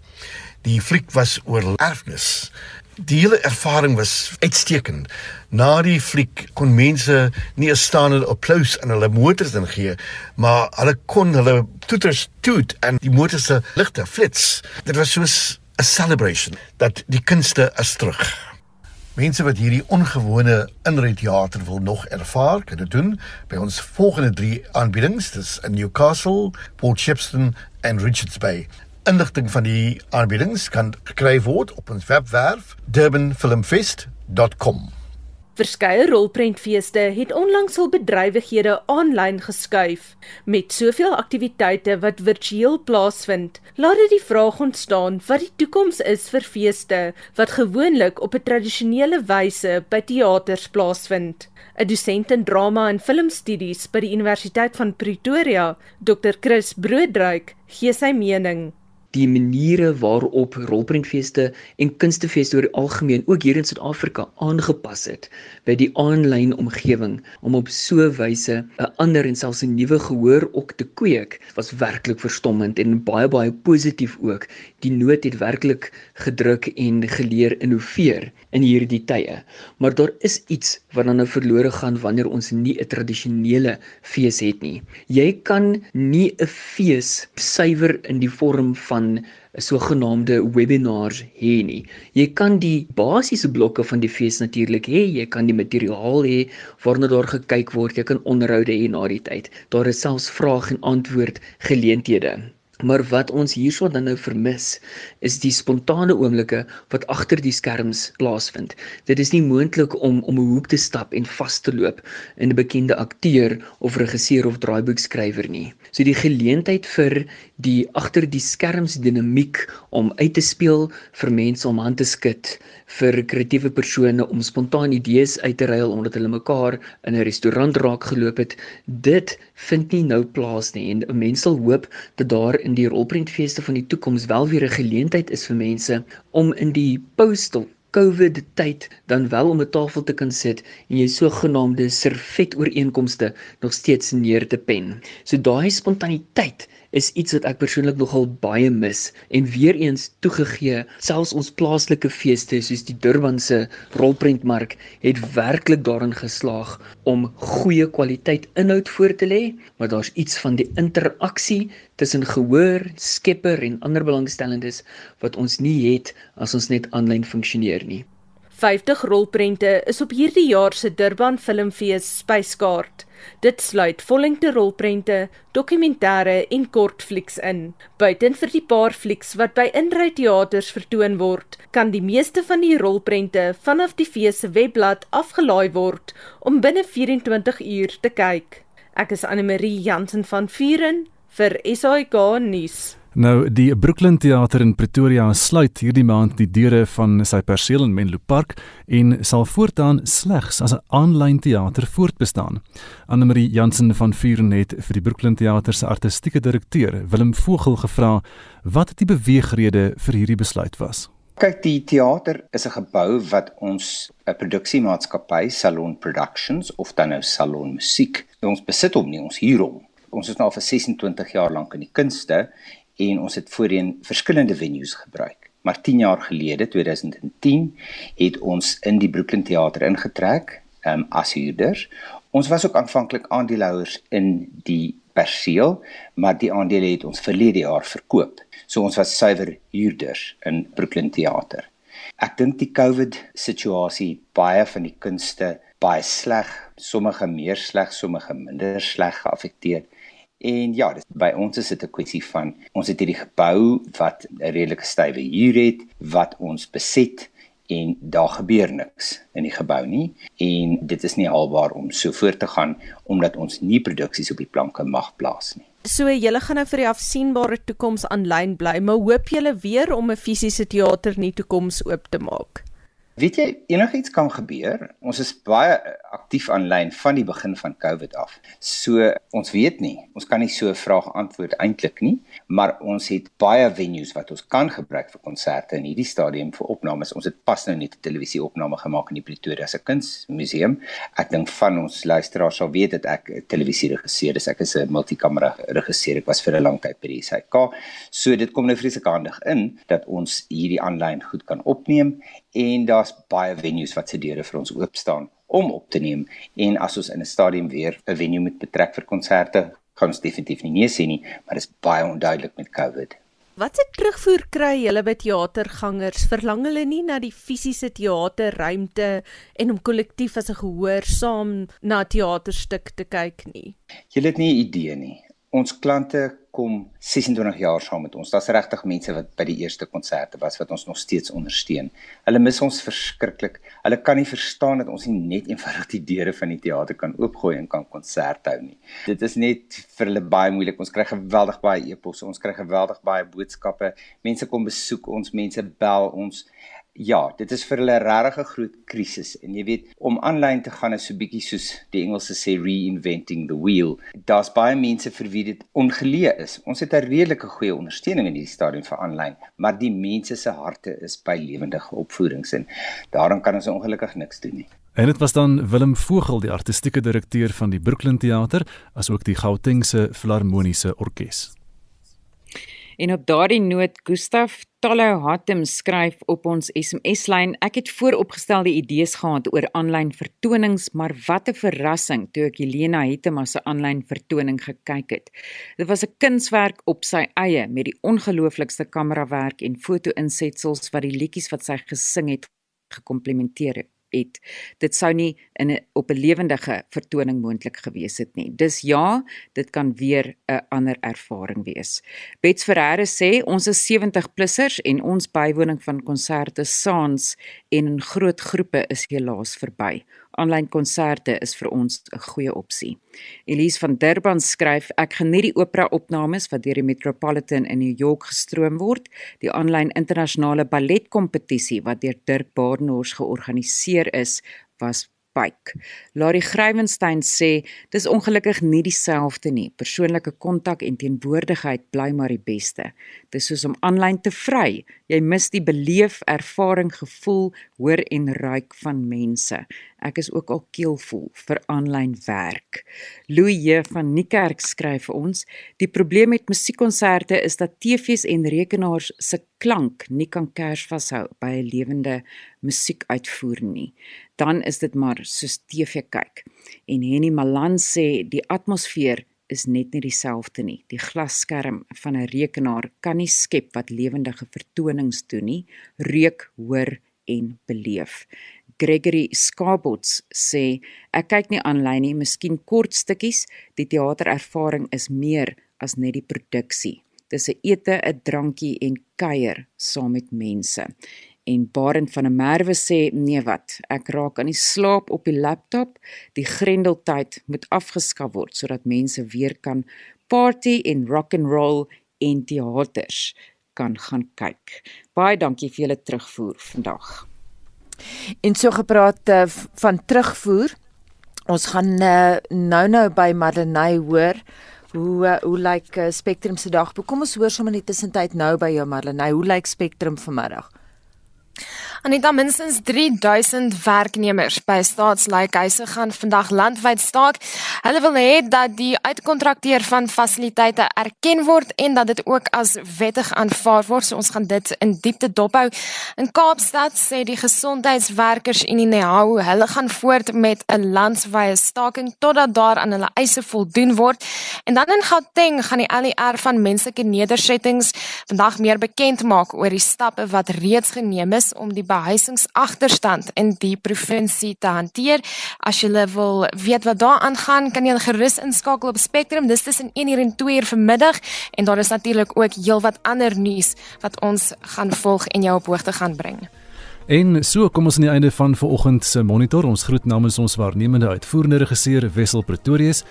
Die fliek was oor erfenis die hele ervaring was uitstekend. Na die fliek kon mense nie 'n staande applous aan hulle motors ingee, maar hulle kon hulle toeters toet en die motors se ligte flits. Dit was soos 'n celebration dat die kunste is terug. Mense wat hierdie ongewone inryteater wil nog ervaar, kan dit doen by ons volgende 3 aanbiedings, dis in Newcastle, Port Shepstone en Richards Bay inligting van die aanbiedings kan gekry word op ons webwerf durbanfilmfest.com. Verskeie rolprentfeeste het onlangs hul bedrywighede aanlyn geskuif met soveel aktiwiteite wat virtueel plaasvind. Laat dit die vraag ontstaan wat die toekoms is vir feeste wat gewoonlik op 'n tradisionele wyse by teaters plaasvind. 'n Dosent in drama en filmstudies by die Universiteit van Pretoria, Dr. Chris Broodryk, gee sy mening die maniere waarop rolprentfeeste en kunstefeeste oor die algemeen ook hier in Suid-Afrika aangepas het by die aanlyn omgewing om op so 'n wyse 'n ander en selfs 'n nuwe gehoor ook te kweek was werklik verstommend en baie baie positief ook. Die nood het werklik gedruk en geleer innoveer in hierdie tye. Maar daar is iets wat dan nou verlore gaan wanneer ons nie 'n tradisionele fees het nie. Jy kan nie 'n fees suiwer in die vorm van van sogenaamde webinars hê nie. Jy kan die basiese blokke van die fees natuurlik hê, jy kan die materiaal hê waarna daar gekyk word, jy kan onderhoude hê na die tyd. Daar is selfs vraag en antwoord geleenthede. Maar wat ons hierso dan nou vermis, is die spontane oomblikke wat agter die skerms plaasvind. Dit is nie moontlik om om 'n hoek te stap en vas te loop in 'n bekende akteur of regisseur of draaiboekskrywer nie. So die geleentheid vir die agter die skerms dinamiek om uit te speel vir mense om hand te skud vir kreatiewe persone om spontaan idees uit te ruil omdat hulle mekaar in 'n restaurant raak geloop het. Dit vind nie nou plaas nie en mense sal hoop dat daar in die rolprentfeeste van die toekoms wel weer 'n geleentheid is vir mense om in die postal COVID tyd dan wel om 'n tafel te kan sit en jy sogenaamde servet ooreenkomste nog steeds neer te pen. So daai spontaniteit is iets wat ek persoonlik nogal baie mis en weer eens toegegee selfs ons plaaslike feeste soos die Durbanse rolprentmark het werklik daarin geslaag om goeie kwaliteit inhoud voor te lê maar daar's iets van die interaksie tussen gehoor, skepper en ander belangstellendes wat ons nie het as ons net aanlyn funksioneer nie. 50 rolprente is op hierdie jaar se Durban Filmfees spyskaart. Dit sluit vollengte rolprente, dokumentêre en kortflieks in. Buiten vir die paar flieks wat by Inry Teaters vertoon word, kan die meeste van die rolprente vanaf die fees se webblad afgelaai word om binne 24 uur te kyk. Ek is Anne Marie Jansen van Vuren vir SAK nuus. Nou die Brooklyn Theater in Pretoria sluit hierdie maand die deure van sy perseel in Menlo Park en sal voortaan slegs as 'n aanlyn teater voortbestaan. Anne-Marie Jansen van Vuren het vir die Brooklyn Theater se artistieke direkteur Willem Vogel gevra wat die beweegrede vir hierdie besluit was. Kyk, die teater is 'n gebou wat ons 'n produksiemaatskappy Salon Productions of dan nou Salon Musiek. Ons besit hom nie, ons huur hom. Ons is nou vir 26 jaar lank in die kunste en ons het voorheen verskillende venues gebruik. Maar 10 jaar gelede, 2010, het ons in die Brooklyn Theater ingetrek um, as huurders. Ons was ook aanvanklik aandeelhouers in die perseel, maar die aandele het ons verlede jaar verkoop. So ons was suiwer huurders in Brooklyn Theater. Ek dink die COVID situasie baie van die kunste baie sleg, sommige meer sleg, sommige minder sleg geaffekteer. En ja, dis by ons is dit 'n kwessie van ons het hierdie gebou wat 'n redelike stywe huur het wat ons beset en daar gebeur niks in die gebou nie en dit is nie albaar om so voort te gaan omdat ons nie produksies op die planke mag plaas nie. So julle gaan nou vir die afsienbare toekoms aanlyn bly, maar hoop julle weer om 'n fisiese teater in die toekoms oop te maak? Weet jy, enigiets kan gebeur. Ons is baie aktief aanlyn van die begin van COVID af. So ons weet nie. Ons kan nie so 'n vraag antwoord eintlik nie, maar ons het baie venues wat ons kan gebruik vir konserte in hierdie stadium vir opnames. Ons het pas nou net 'n televisieopname gemaak in die Pretoria se Kunsmuseum. Ek dink van ons luisteraars sal weet dat ek 'n televisieregisseur is. Ek is 'n multikamera regisseur. Ek was vir 'n lang tyd by die SAK. So dit kom nou vreeslik handig in dat ons hierdie aanlyn goed kan opneem en daar's baie venues wat se deure vir ons oop staan om op te neem en as ons in 'n stadium weer 'n venue moet betrek vir konserte kan ons definitief nie nee sê nie maar dit is baie onduidelik met COVID. Wat se terugvoer kry julle by teatergangers? Verlang hulle nie na die fisiese teaterruimte en om kollektief as 'n gehoor saam na teaterstuk te kyk nie? Julle het nie 'n idee nie. Ons klante kom 26 jaar saam met ons. Daar's regtig mense wat by die eerste konserte was wat ons nog steeds ondersteun. Hulle mis ons verskriklik. Hulle kan nie verstaan dat ons nie net eenvoudig die deure van die teater kan oopgooi en kan konsert hou nie. Dit is net vir hulle baie moeilik. Ons kry geweldig baie e-posse, ons kry geweldig baie boodskappe. Mense kom besoek ons, mense bel ons ja, dit is vir hulle regtig 'n groot krisis en jy weet om aanlyn te gaan is so bietjie soos die Engelse sê reinventing the wheel. Daar's baie mense vir wie dit ongeleë is. Ons het 'n redelike goeie ondersteuning in hierdie stadium vir aanlyn, maar die mense se harte is by lewendige opvoedings en daarom kan ons ongelukkig niks doen nie. En dit was dan Willem Vogel, die artistieke direkteur van die Brooklyn Theater, asook die Gautengse Filharmoniese Orkees. En op daardie noot Gustaf Tallo Hatem skryf op ons SMS-lyn: Ek het vooropgestelde idees gehad oor aanlyn vertonings, maar wat 'n verrassing toe ek Helena Hetema se aanlyn vertoning gekyk het. Dit was 'n kunswerk op sy eie met die ongelooflikste kamerawerk en foto-insetsels wat die liedjies wat sy gesing het gekomplementeer het het. Dit sou nie in 'n op 'n lewendige vertoning moontlik gewees het nie. Dis ja, dit kan weer 'n ander ervaring wees. Bets Ferreira sê ons is 70 plussers en ons bywoning van konserte saans en in groot groepe is helaas verby aanlyn konserte is vir ons 'n goeie opsie. Elise van Durban skryf: Ek geniet die opera opnames wat deur die Metropolitan in New York gestroom word. Die aanlyn internasionale balletkompetisie wat deur Dirk Badenhorst georganiseer is, was spike. Larry Grywenstein sê dis ongelukkig nie dieselfde nie. Persoonlike kontak en teenwoordigheid bly maar die beste. Dis soos om aanlyn te vry. Jy mis die beleef, ervaring, gevoel, hoor en ruik van mense. Ek is ook al keelvol vir aanlyn werk. Louie van Niekerk skryf vir ons: "Die probleem met musiekkonserte is dat TV's en rekenaars se klank nie kan kers vashou by 'n lewende musiekuitvoer nie. Dan is dit maar soos TV kyk. En Henny Malan sê die atmosfeer is net nie dieselfde nie. Die glasskerm van 'n rekenaar kan nie skep wat lewendige vertonings doen nie. Reuk, hoor en beleef. Gregory Skabots sê ek kyk nie aanlyn nie, miskien kort stukkies. Die teaterervaring is meer as net die produksie. Dis 'n ete, 'n drankie en kuier saam met mense. En Barend van der Merwe sê nee wat, ek raak aan die slaap op die laptop. Die grendeltyd moet afgeskaf word sodat mense weer kan party en rock and roll en teaters kan gaan kyk. Baie dankie vir julle terugvoer vandag. En so gepraat uh, van terugvoer. Ons gaan uh, nou nou by Madeleine hoor hoe uh, hoe lyk like, uh, Spectrum se dag. Kom ons hoor sommer net tussentyd nou by jou Madeleine. Hoe lyk like Spectrum vanmiddag? Anita minstens 3000 werknemers by staatslykhuise gaan vandag landwyd staak. Hulle wil hê dat die uitkontrakteer van fasiliteite erken word en dat dit ook as wettig aanvaar word. So ons gaan dit in diepte dophou. In Kaapstad sê die gesondheidswerkers en die NEHAU, hulle gaan voort met 'n landwyse staking totdat daar aan hulle eise voldoen word. En dan in Gauteng gaan die ALR van menslike nedersettings vandag meer bekend maak oor die stappe wat reeds geneem is om die behuisingsagterstand in die provinsie te hanteer. As jy wil weet wat daar aangaan, kan jy gerus inskakel op Spectrum. Dis tussen 1uur en 2uur vanmiddag en daar is natuurlik ook heelwat ander nuus wat ons gaan volg en jou op hoogte gaan bring. En so kom ons aan die einde van vanoggend se monitor. Ons groet namens ons waarnemende uitvoerende regisseur Wessel Pretorius.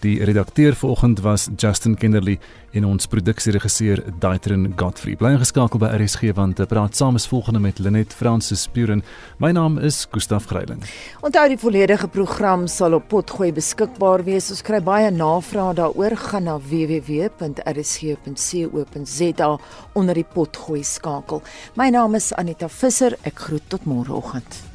Die redakteur vanoggend was Justin Kennerly en ons produksieregisseur Daitrin Godfrey. Bly geskakel by RSG want ek praat saam is volgende met Linet Francis Spuren. My naam is Gustaf Greiling. Onthou die volledige program sal op Potgooi beskikbaar wees. Ons kry baie navrae daaroor. Gaan na www.rsg.co.za onder die Potgooi skakel. My naam is Anita Visser. Ek groet tot môreoggend.